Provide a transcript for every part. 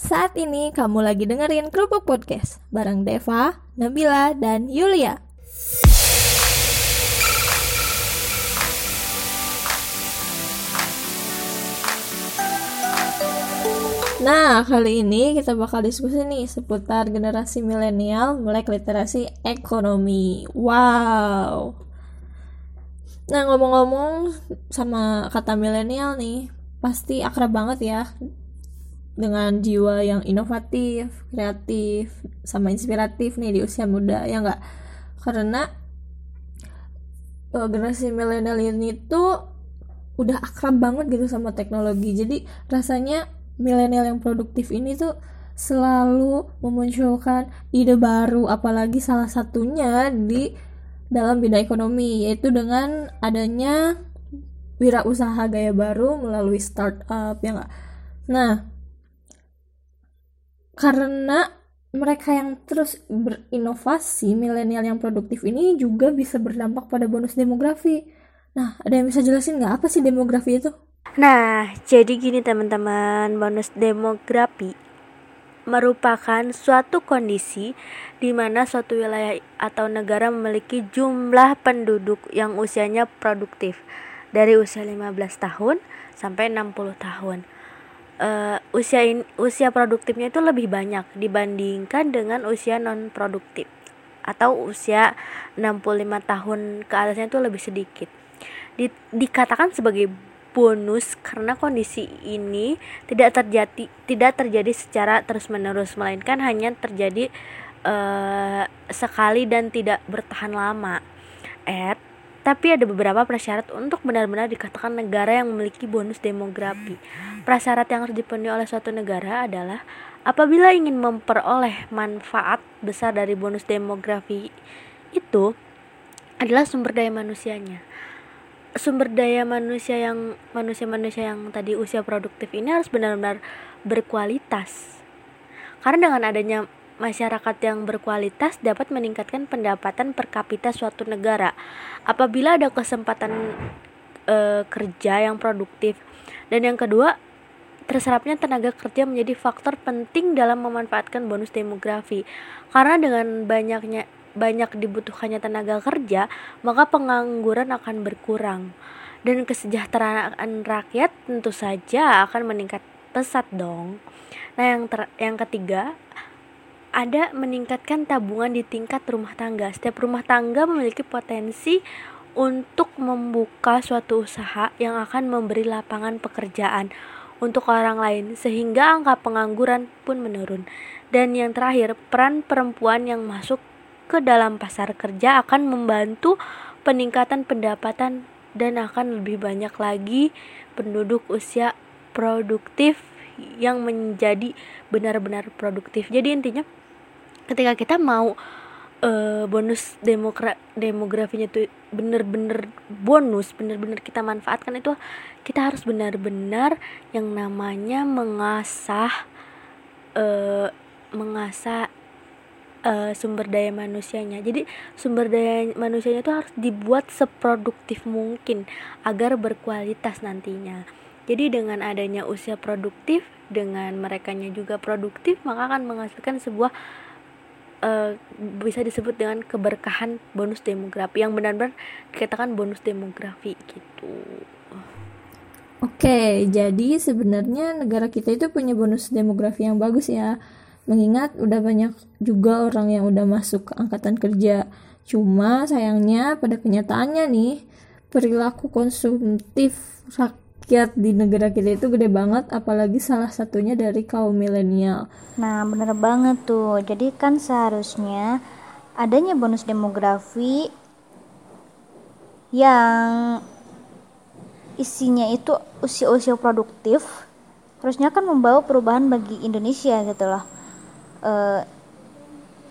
Saat ini kamu lagi dengerin Kerupuk Podcast bareng Deva, Nabila, dan Yulia. Nah, kali ini kita bakal diskusi nih seputar generasi milenial melek literasi ekonomi. Wow. Nah, ngomong-ngomong sama kata milenial nih, pasti akrab banget ya dengan jiwa yang inovatif, kreatif, sama inspiratif nih di usia muda ya nggak? Karena uh, generasi milenial ini tuh udah akrab banget gitu sama teknologi. Jadi rasanya milenial yang produktif ini tuh selalu memunculkan ide baru apalagi salah satunya di dalam bidang ekonomi yaitu dengan adanya wirausaha gaya baru melalui startup ya enggak. Nah, karena mereka yang terus berinovasi, milenial yang produktif ini juga bisa berdampak pada bonus demografi. Nah, ada yang bisa jelasin nggak apa sih demografi itu? Nah, jadi gini teman-teman, bonus demografi merupakan suatu kondisi di mana suatu wilayah atau negara memiliki jumlah penduduk yang usianya produktif dari usia 15 tahun sampai 60 tahun. Uh, usia in, usia produktifnya itu lebih banyak dibandingkan dengan usia non produktif atau usia 65 tahun ke atasnya itu lebih sedikit. Di, dikatakan sebagai bonus karena kondisi ini tidak terjadi tidak terjadi secara terus menerus melainkan hanya terjadi uh, sekali dan tidak bertahan lama. Eh, tapi ada beberapa prasyarat untuk benar-benar dikatakan negara yang memiliki bonus demografi. Prasyarat yang harus dipenuhi oleh suatu negara adalah apabila ingin memperoleh manfaat besar dari bonus demografi itu adalah sumber daya manusianya sumber daya manusia yang manusia-manusia yang tadi usia produktif ini harus benar-benar berkualitas. Karena dengan adanya masyarakat yang berkualitas dapat meningkatkan pendapatan per kapita suatu negara. Apabila ada kesempatan e, kerja yang produktif dan yang kedua terserapnya tenaga kerja menjadi faktor penting dalam memanfaatkan bonus demografi. Karena dengan banyaknya banyak dibutuhkannya tenaga kerja, maka pengangguran akan berkurang. Dan kesejahteraan rakyat tentu saja akan meningkat pesat dong. Nah, yang ter yang ketiga ada meningkatkan tabungan di tingkat rumah tangga. Setiap rumah tangga memiliki potensi untuk membuka suatu usaha yang akan memberi lapangan pekerjaan untuk orang lain sehingga angka pengangguran pun menurun. Dan yang terakhir, peran perempuan yang masuk ke dalam pasar kerja akan membantu peningkatan pendapatan dan akan lebih banyak lagi penduduk usia produktif yang menjadi benar-benar produktif. Jadi intinya ketika kita mau uh, bonus demokra demografinya itu benar-benar bonus, benar-benar kita manfaatkan itu kita harus benar-benar yang namanya mengasah uh, mengasah uh, sumber daya manusianya. Jadi sumber daya manusianya itu harus dibuat seproduktif mungkin agar berkualitas nantinya. Jadi dengan adanya usia produktif, dengan merekanya juga produktif, maka akan menghasilkan sebuah uh, bisa disebut dengan keberkahan bonus demografi yang benar-benar dikatakan bonus demografi gitu. Oke, jadi sebenarnya negara kita itu punya bonus demografi yang bagus ya mengingat udah banyak juga orang yang udah masuk ke angkatan kerja cuma sayangnya pada kenyataannya nih perilaku konsumtif rakyat di negara kita itu gede banget apalagi salah satunya dari kaum milenial. Nah bener banget tuh. Jadi kan seharusnya adanya bonus demografi yang isinya itu usia-usia produktif harusnya kan membawa perubahan bagi Indonesia gitu loh. Eh,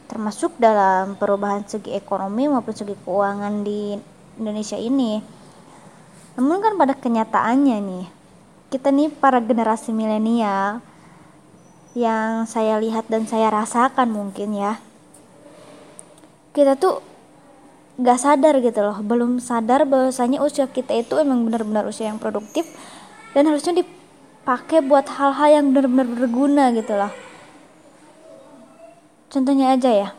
termasuk dalam perubahan segi ekonomi maupun segi keuangan di Indonesia ini. Namun kan pada kenyataannya nih, kita nih para generasi milenial yang saya lihat dan saya rasakan mungkin ya, kita tuh gak sadar gitu loh, belum sadar bahwasanya usia kita itu emang benar-benar usia yang produktif dan harusnya di pakai buat hal-hal yang benar-benar berguna gitu loh. Contohnya aja ya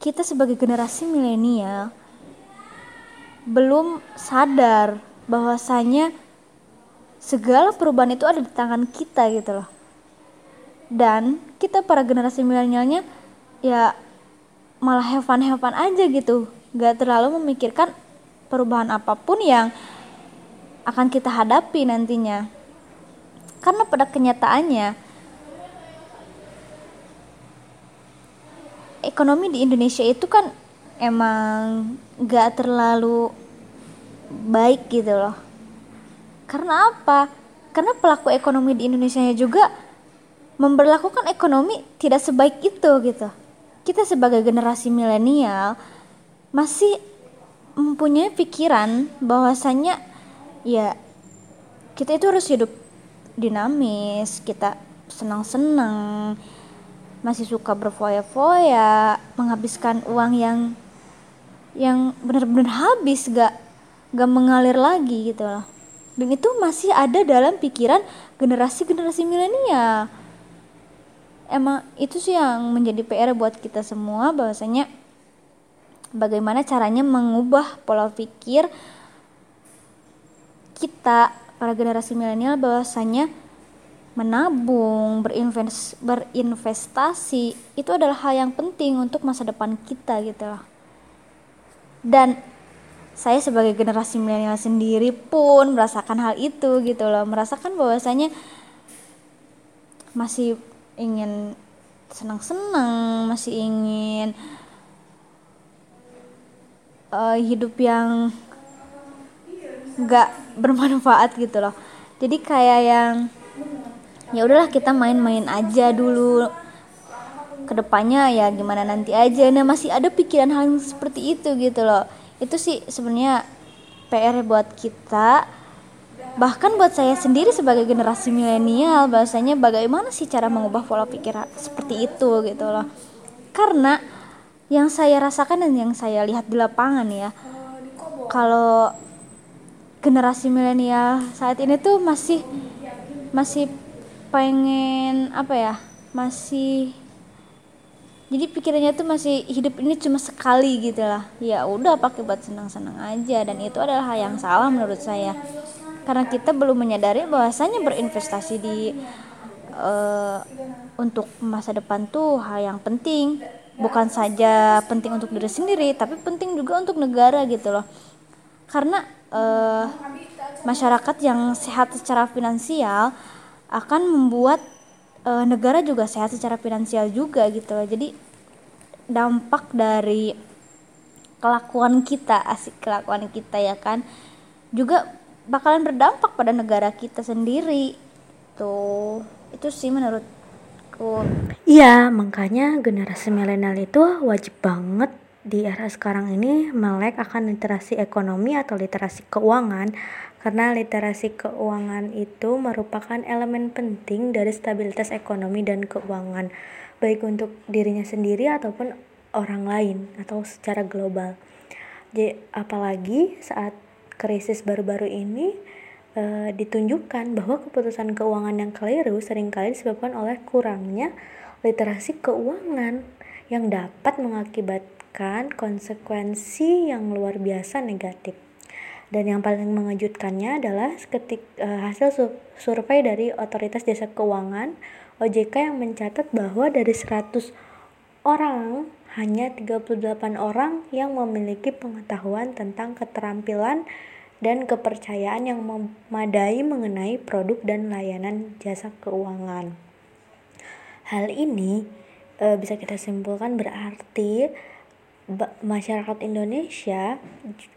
kita sebagai generasi milenial belum sadar bahwasanya segala perubahan itu ada di tangan kita gitu loh. Dan kita para generasi milenialnya ya malah fun aja gitu. Gak terlalu memikirkan perubahan apa pun yang akan kita hadapi nantinya. Karena pada kenyataannya ekonomi di Indonesia itu kan emang gak terlalu baik gitu loh. Karena apa? Karena pelaku ekonomi di Indonesia juga memperlakukan ekonomi tidak sebaik itu gitu. Kita sebagai generasi milenial masih mempunyai pikiran bahwasannya ya kita itu harus hidup dinamis kita senang-senang masih suka berfoya-foya menghabiskan uang yang yang benar-benar habis gak gak mengalir lagi gitu loh dan itu masih ada dalam pikiran generasi-generasi milenial emang itu sih yang menjadi PR buat kita semua bahwasanya bagaimana caranya mengubah pola pikir kita para generasi milenial bahwasanya menabung, berinvest, berinvestasi itu adalah hal yang penting untuk masa depan kita gitu loh. Dan saya sebagai generasi milenial sendiri pun merasakan hal itu gitu loh, merasakan bahwasanya masih ingin senang-senang, masih ingin uh, hidup yang gak bermanfaat gitu loh. Jadi kayak yang ya udahlah kita main-main aja dulu. Ke depannya ya gimana nanti aja. Nah masih ada pikiran hal seperti itu gitu loh itu sih sebenarnya PR buat kita. Bahkan buat saya sendiri sebagai generasi milenial bahasanya bagaimana sih cara mengubah pola pikir seperti itu gitu loh. Karena yang saya rasakan dan yang saya lihat di lapangan ya kalau generasi milenial saat ini tuh masih masih pengen apa ya masih jadi pikirannya tuh masih hidup ini cuma sekali gitu lah. Ya udah pakai buat senang-senang aja. Dan itu adalah hal yang salah menurut saya. Karena kita belum menyadari bahwasanya berinvestasi di uh, untuk masa depan tuh hal yang penting. Bukan saja penting untuk diri sendiri tapi penting juga untuk negara gitu loh. Karena uh, masyarakat yang sehat secara finansial akan membuat e, negara juga sehat secara finansial juga gitu loh. Jadi dampak dari kelakuan kita, asik kelakuan kita ya kan juga bakalan berdampak pada negara kita sendiri. Tuh, itu sih menurutku. Iya, makanya generasi milenial itu wajib banget di era sekarang ini melek akan literasi ekonomi atau literasi keuangan karena literasi keuangan itu merupakan elemen penting dari stabilitas ekonomi dan keuangan, baik untuk dirinya sendiri ataupun orang lain atau secara global. Jadi, apalagi saat krisis baru-baru ini e, ditunjukkan bahwa keputusan keuangan yang keliru sering kali disebabkan oleh kurangnya literasi keuangan yang dapat mengakibatkan konsekuensi yang luar biasa negatif. Dan yang paling mengejutkannya adalah ketik, uh, hasil su survei dari Otoritas Jasa Keuangan OJK yang mencatat bahwa dari 100 orang hanya 38 orang yang memiliki pengetahuan tentang keterampilan dan kepercayaan yang memadai mengenai produk dan layanan jasa keuangan. Hal ini e, bisa kita simpulkan berarti masyarakat Indonesia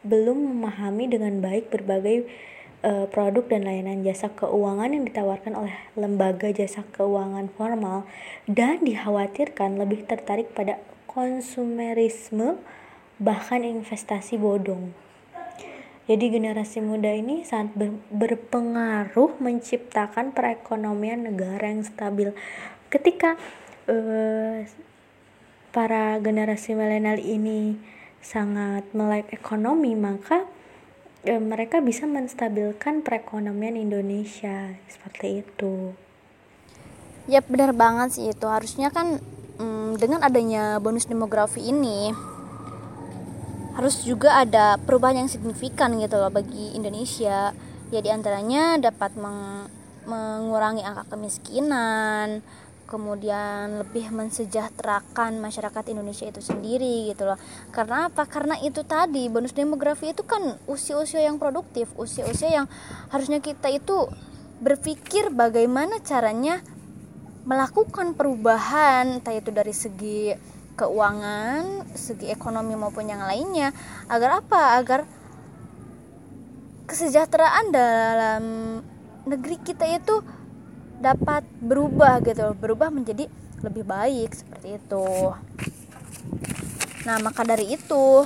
belum memahami dengan baik berbagai uh, produk dan layanan jasa keuangan yang ditawarkan oleh lembaga jasa keuangan formal dan dikhawatirkan lebih tertarik pada konsumerisme bahkan investasi bodong. Jadi generasi muda ini sangat ber berpengaruh menciptakan perekonomian negara yang stabil. Ketika uh, para generasi milenial ini sangat melek ekonomi maka e, mereka bisa menstabilkan perekonomian Indonesia. Seperti itu. Ya benar banget sih itu. Harusnya kan mm, dengan adanya bonus demografi ini harus juga ada perubahan yang signifikan gitu loh bagi Indonesia. Ya di antaranya dapat meng mengurangi angka kemiskinan kemudian lebih mensejahterakan masyarakat Indonesia itu sendiri gitu loh karena apa karena itu tadi bonus demografi itu kan usia-usia yang produktif usia-usia yang harusnya kita itu berpikir bagaimana caranya melakukan perubahan entah itu dari segi keuangan, segi ekonomi maupun yang lainnya agar apa? Agar kesejahteraan dalam negeri kita itu dapat berubah gitu, berubah menjadi lebih baik seperti itu. Nah, maka dari itu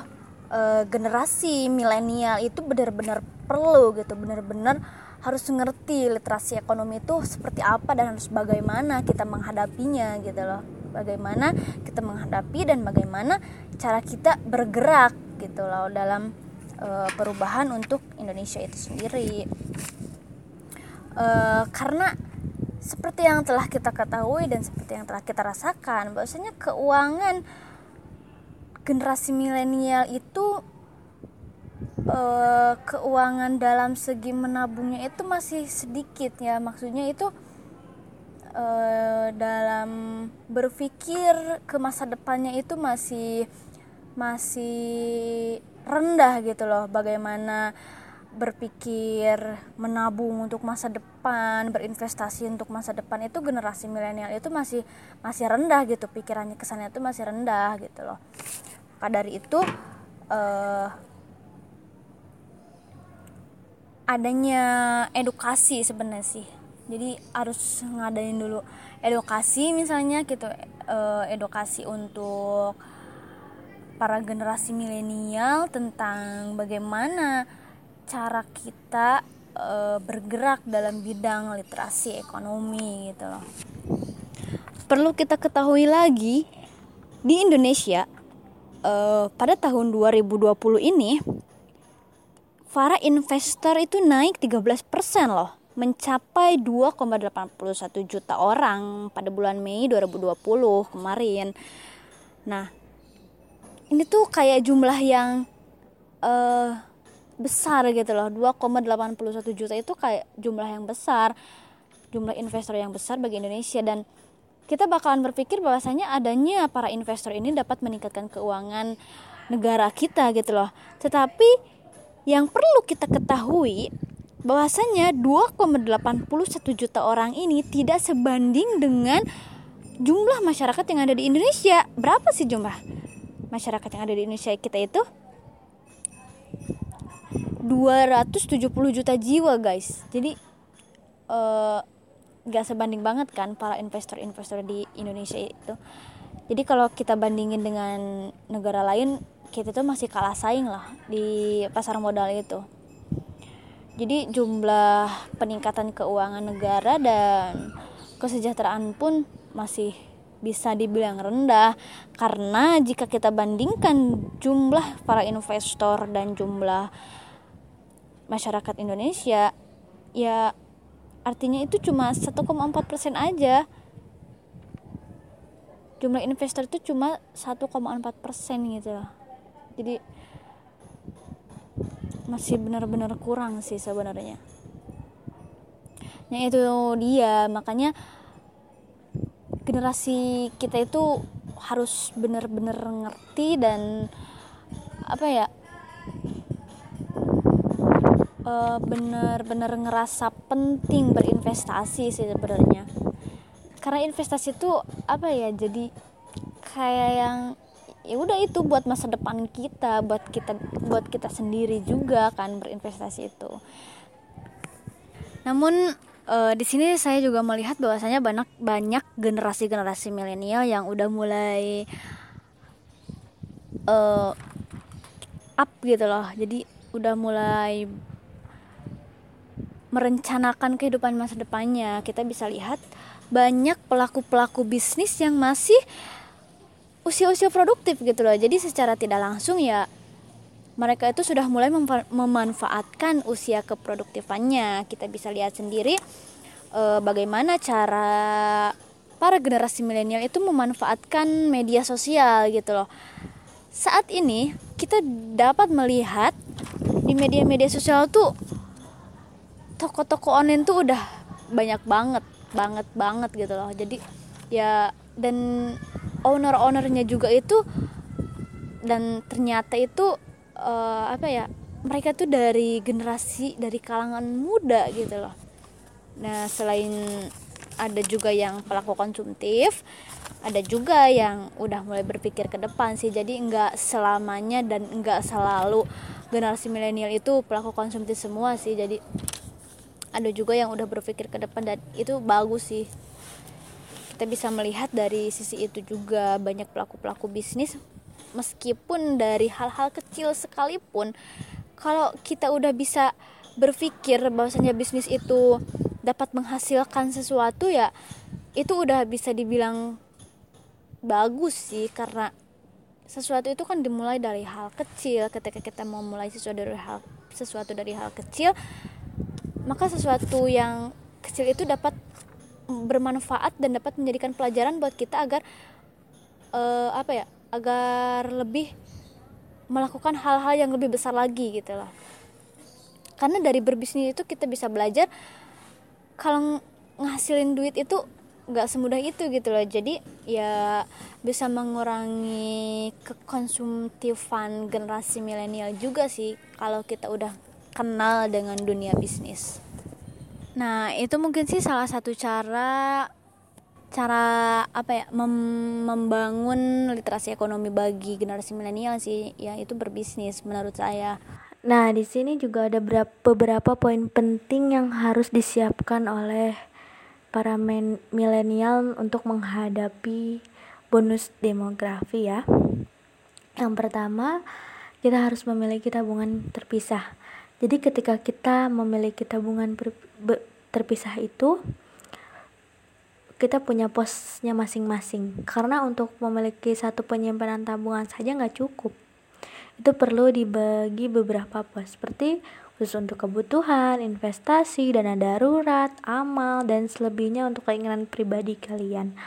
eh, generasi milenial itu benar-benar perlu gitu, benar-benar harus ngerti literasi ekonomi itu seperti apa dan harus bagaimana kita menghadapinya gitu loh. Bagaimana kita menghadapi dan bagaimana cara kita bergerak gitu loh dalam uh, perubahan untuk Indonesia itu sendiri. Uh, karena seperti yang telah kita ketahui dan seperti yang telah kita rasakan bahwasanya keuangan generasi milenial itu uh, keuangan dalam segi menabungnya itu masih sedikit ya. Maksudnya itu uh, dalam berpikir ke masa depannya itu masih masih rendah gitu loh. Bagaimana berpikir menabung untuk masa depan berinvestasi untuk masa depan itu generasi milenial itu masih masih rendah gitu. Pikirannya kesannya itu masih rendah gitu loh. Maka dari itu uh, adanya edukasi sebenarnya sih. Jadi harus ngadain dulu edukasi misalnya gitu edukasi untuk para generasi milenial tentang bagaimana cara kita e, bergerak dalam bidang literasi ekonomi gitu loh perlu kita ketahui lagi di Indonesia e, pada tahun 2020 ini para investor itu naik 13% loh mencapai 2,81 juta orang pada bulan Mei 2020 kemarin. Nah, ini tuh kayak jumlah yang uh, besar gitu loh. 2,81 juta itu kayak jumlah yang besar, jumlah investor yang besar bagi Indonesia dan kita bakalan berpikir bahwasanya adanya para investor ini dapat meningkatkan keuangan negara kita gitu loh. Tetapi yang perlu kita ketahui bahwasanya 2,81 juta orang ini tidak sebanding dengan jumlah masyarakat yang ada di Indonesia. Berapa sih jumlah masyarakat yang ada di Indonesia kita itu? 270 juta jiwa, guys. Jadi uh, gak sebanding banget kan para investor-investor di Indonesia itu. Jadi kalau kita bandingin dengan negara lain kita tuh masih kalah saing lah di pasar modal itu jadi jumlah peningkatan keuangan negara dan kesejahteraan pun masih bisa dibilang rendah karena jika kita bandingkan jumlah para investor dan jumlah masyarakat Indonesia ya artinya itu cuma 1,4% aja. Jumlah investor itu cuma 1,4% gitu jadi masih benar-benar kurang sih sebenarnya. Yang itu dia. Makanya generasi kita itu harus benar-benar ngerti dan apa ya uh, benar-benar ngerasa penting berinvestasi sih sebenarnya. Karena investasi itu apa ya jadi kayak yang ya udah itu buat masa depan kita buat kita buat kita sendiri juga kan berinvestasi itu. Namun e, di sini saya juga melihat bahwasanya banyak banyak generasi generasi milenial yang udah mulai e, up gitu loh. Jadi udah mulai merencanakan kehidupan masa depannya kita bisa lihat banyak pelaku-pelaku bisnis yang masih usia-usia produktif gitu loh jadi secara tidak langsung ya mereka itu sudah mulai memanfaatkan usia keproduktifannya. Kita bisa lihat sendiri e, bagaimana cara para generasi milenial itu memanfaatkan media sosial gitu loh. Saat ini kita dapat melihat di media-media sosial tuh toko-toko online tuh udah banyak banget, banget banget gitu loh. Jadi ya dan owner-ownernya juga itu dan ternyata itu uh, apa ya mereka tuh dari generasi dari kalangan muda gitu loh. Nah selain ada juga yang pelaku konsumtif ada juga yang udah mulai berpikir ke depan sih. Jadi nggak selamanya dan nggak selalu generasi milenial itu pelaku konsumtif semua sih. Jadi ada juga yang udah berpikir ke depan dan itu bagus sih. Kita bisa melihat dari sisi itu juga banyak pelaku-pelaku bisnis meskipun dari hal-hal kecil sekalipun kalau kita udah bisa berpikir bahwasanya bisnis itu dapat menghasilkan sesuatu ya itu udah bisa dibilang bagus sih karena sesuatu itu kan dimulai dari hal kecil. Ketika kita mau mulai sesuatu dari hal sesuatu dari hal kecil maka sesuatu yang kecil itu dapat bermanfaat dan dapat menjadikan pelajaran buat kita agar uh, apa ya agar lebih melakukan hal-hal yang lebih besar lagi gitu loh. Karena dari berbisnis itu kita bisa belajar kalau ngasilin duit itu nggak semudah itu gitu loh. Jadi ya bisa mengurangi kekonsumtifan generasi milenial juga sih kalau kita udah kenal dengan dunia bisnis nah itu mungkin sih salah satu cara cara apa ya mem membangun literasi ekonomi bagi generasi milenial sih ya itu berbisnis menurut saya. Nah, di sini juga ada beberapa poin penting yang harus disiapkan oleh para milenial untuk menghadapi bonus demografi ya. Yang pertama, kita harus memiliki tabungan terpisah. Jadi ketika kita memiliki tabungan terpisah itu, kita punya posnya masing-masing. Karena untuk memiliki satu penyimpanan tabungan saja nggak cukup. Itu perlu dibagi beberapa pos. Seperti khusus untuk kebutuhan, investasi, dana darurat, amal, dan selebihnya untuk keinginan pribadi kalian.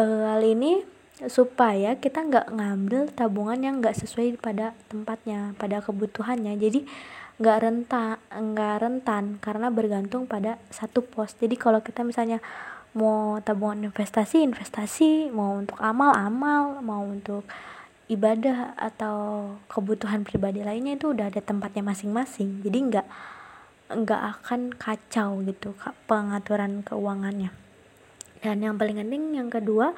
E, hal ini supaya kita nggak ngambil tabungan yang nggak sesuai pada tempatnya, pada kebutuhannya. Jadi nggak rentan nggak rentan karena bergantung pada satu pos. Jadi kalau kita misalnya mau tabungan investasi investasi mau untuk amal amal mau untuk ibadah atau kebutuhan pribadi lainnya itu udah ada tempatnya masing-masing. Jadi nggak nggak akan kacau gitu pengaturan keuangannya. Dan yang paling penting yang kedua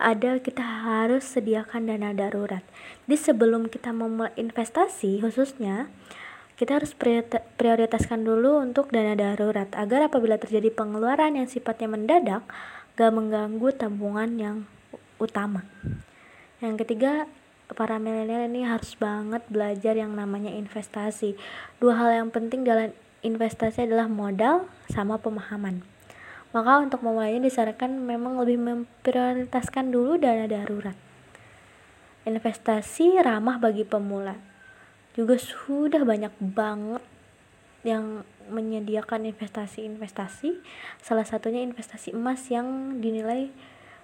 ada kita harus sediakan dana darurat jadi sebelum kita memulai investasi khususnya kita harus prioritaskan dulu untuk dana darurat agar apabila terjadi pengeluaran yang sifatnya mendadak gak mengganggu tabungan yang utama. Yang ketiga, para milenial ini harus banget belajar yang namanya investasi. Dua hal yang penting dalam investasi adalah modal sama pemahaman. Maka untuk memulainya disarankan memang lebih memprioritaskan dulu dana darurat. Investasi ramah bagi pemula. Juga sudah banyak banget yang menyediakan investasi-investasi. Salah satunya investasi emas yang dinilai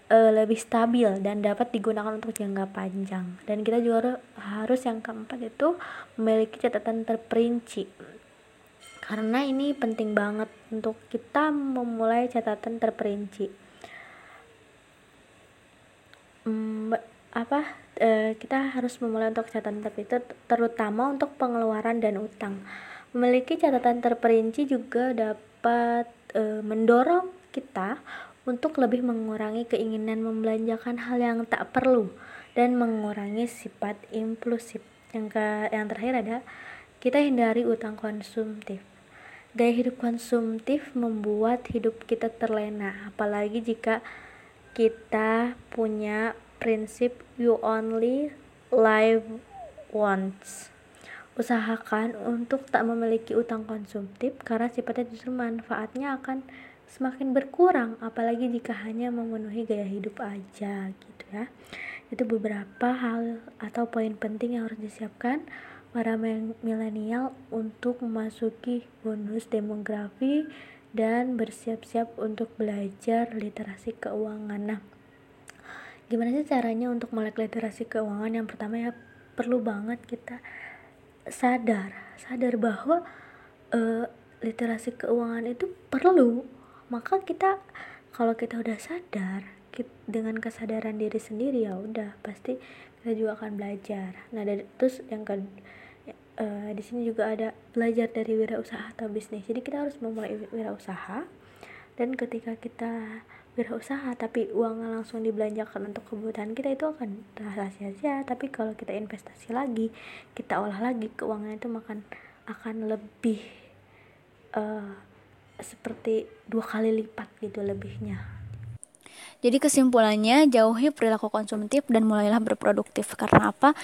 uh, lebih stabil dan dapat digunakan untuk jangka panjang. Dan kita juga harus yang keempat itu memiliki catatan terperinci karena ini penting banget untuk kita memulai catatan terperinci hmm, apa e, kita harus memulai untuk catatan terperinci terutama untuk pengeluaran dan utang. Memiliki catatan terperinci juga dapat e, mendorong kita untuk lebih mengurangi keinginan membelanjakan hal yang tak perlu dan mengurangi sifat impulsif. Yang ke yang terakhir ada kita hindari utang konsumtif. Gaya hidup konsumtif membuat hidup kita terlena, apalagi jika kita punya prinsip you only live once. Usahakan untuk tak memiliki utang konsumtif karena sifatnya justru manfaatnya akan semakin berkurang apalagi jika hanya memenuhi gaya hidup aja gitu ya. itu beberapa hal atau poin penting yang harus disiapkan para milenial untuk memasuki bonus demografi dan bersiap-siap untuk belajar literasi keuangan. Nah, gimana sih caranya untuk melek literasi keuangan? Yang pertama ya perlu banget kita sadar, sadar bahwa uh, literasi keuangan itu perlu. Maka kita kalau kita udah sadar, dengan kesadaran diri sendiri ya udah pasti kita juga akan belajar nah dari terus yang ke uh, di sini juga ada belajar dari wirausaha atau bisnis jadi kita harus memulai wirausaha dan ketika kita wirausaha tapi uangnya langsung dibelanjakan untuk kebutuhan kita itu akan rahasia sia tapi kalau kita investasi lagi kita olah lagi keuangan itu makan akan lebih uh, seperti dua kali lipat gitu lebihnya jadi kesimpulannya jauhi perilaku konsumtif dan mulailah berproduktif. Karena apa?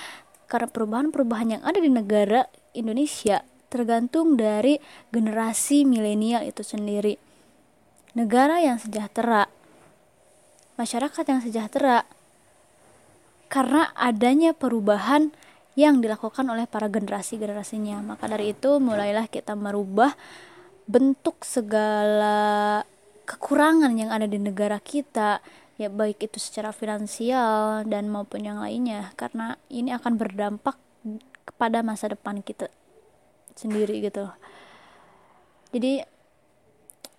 Karena perubahan-perubahan yang ada di negara Indonesia tergantung dari generasi milenial itu sendiri. Negara yang sejahtera, masyarakat yang sejahtera, karena adanya perubahan yang dilakukan oleh para generasi-generasinya. Maka dari itu mulailah kita merubah bentuk segala kekurangan yang ada di negara kita ya baik itu secara finansial dan maupun yang lainnya karena ini akan berdampak kepada masa depan kita sendiri gitu jadi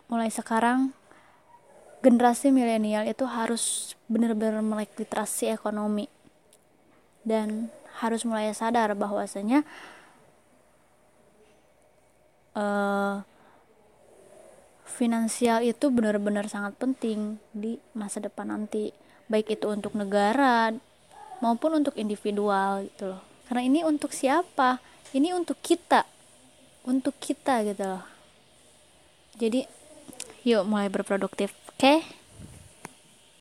mulai sekarang generasi milenial itu harus benar-benar melek literasi ekonomi. Dan harus mulai sadar bahwasanya uh, finansial itu benar-benar sangat penting di masa depan nanti. Baik itu untuk negara maupun untuk individual gitu loh. Karena ini untuk siapa? Ini untuk kita. Untuk kita gitu loh. Jadi yuk mulai berproduktif oke? okay?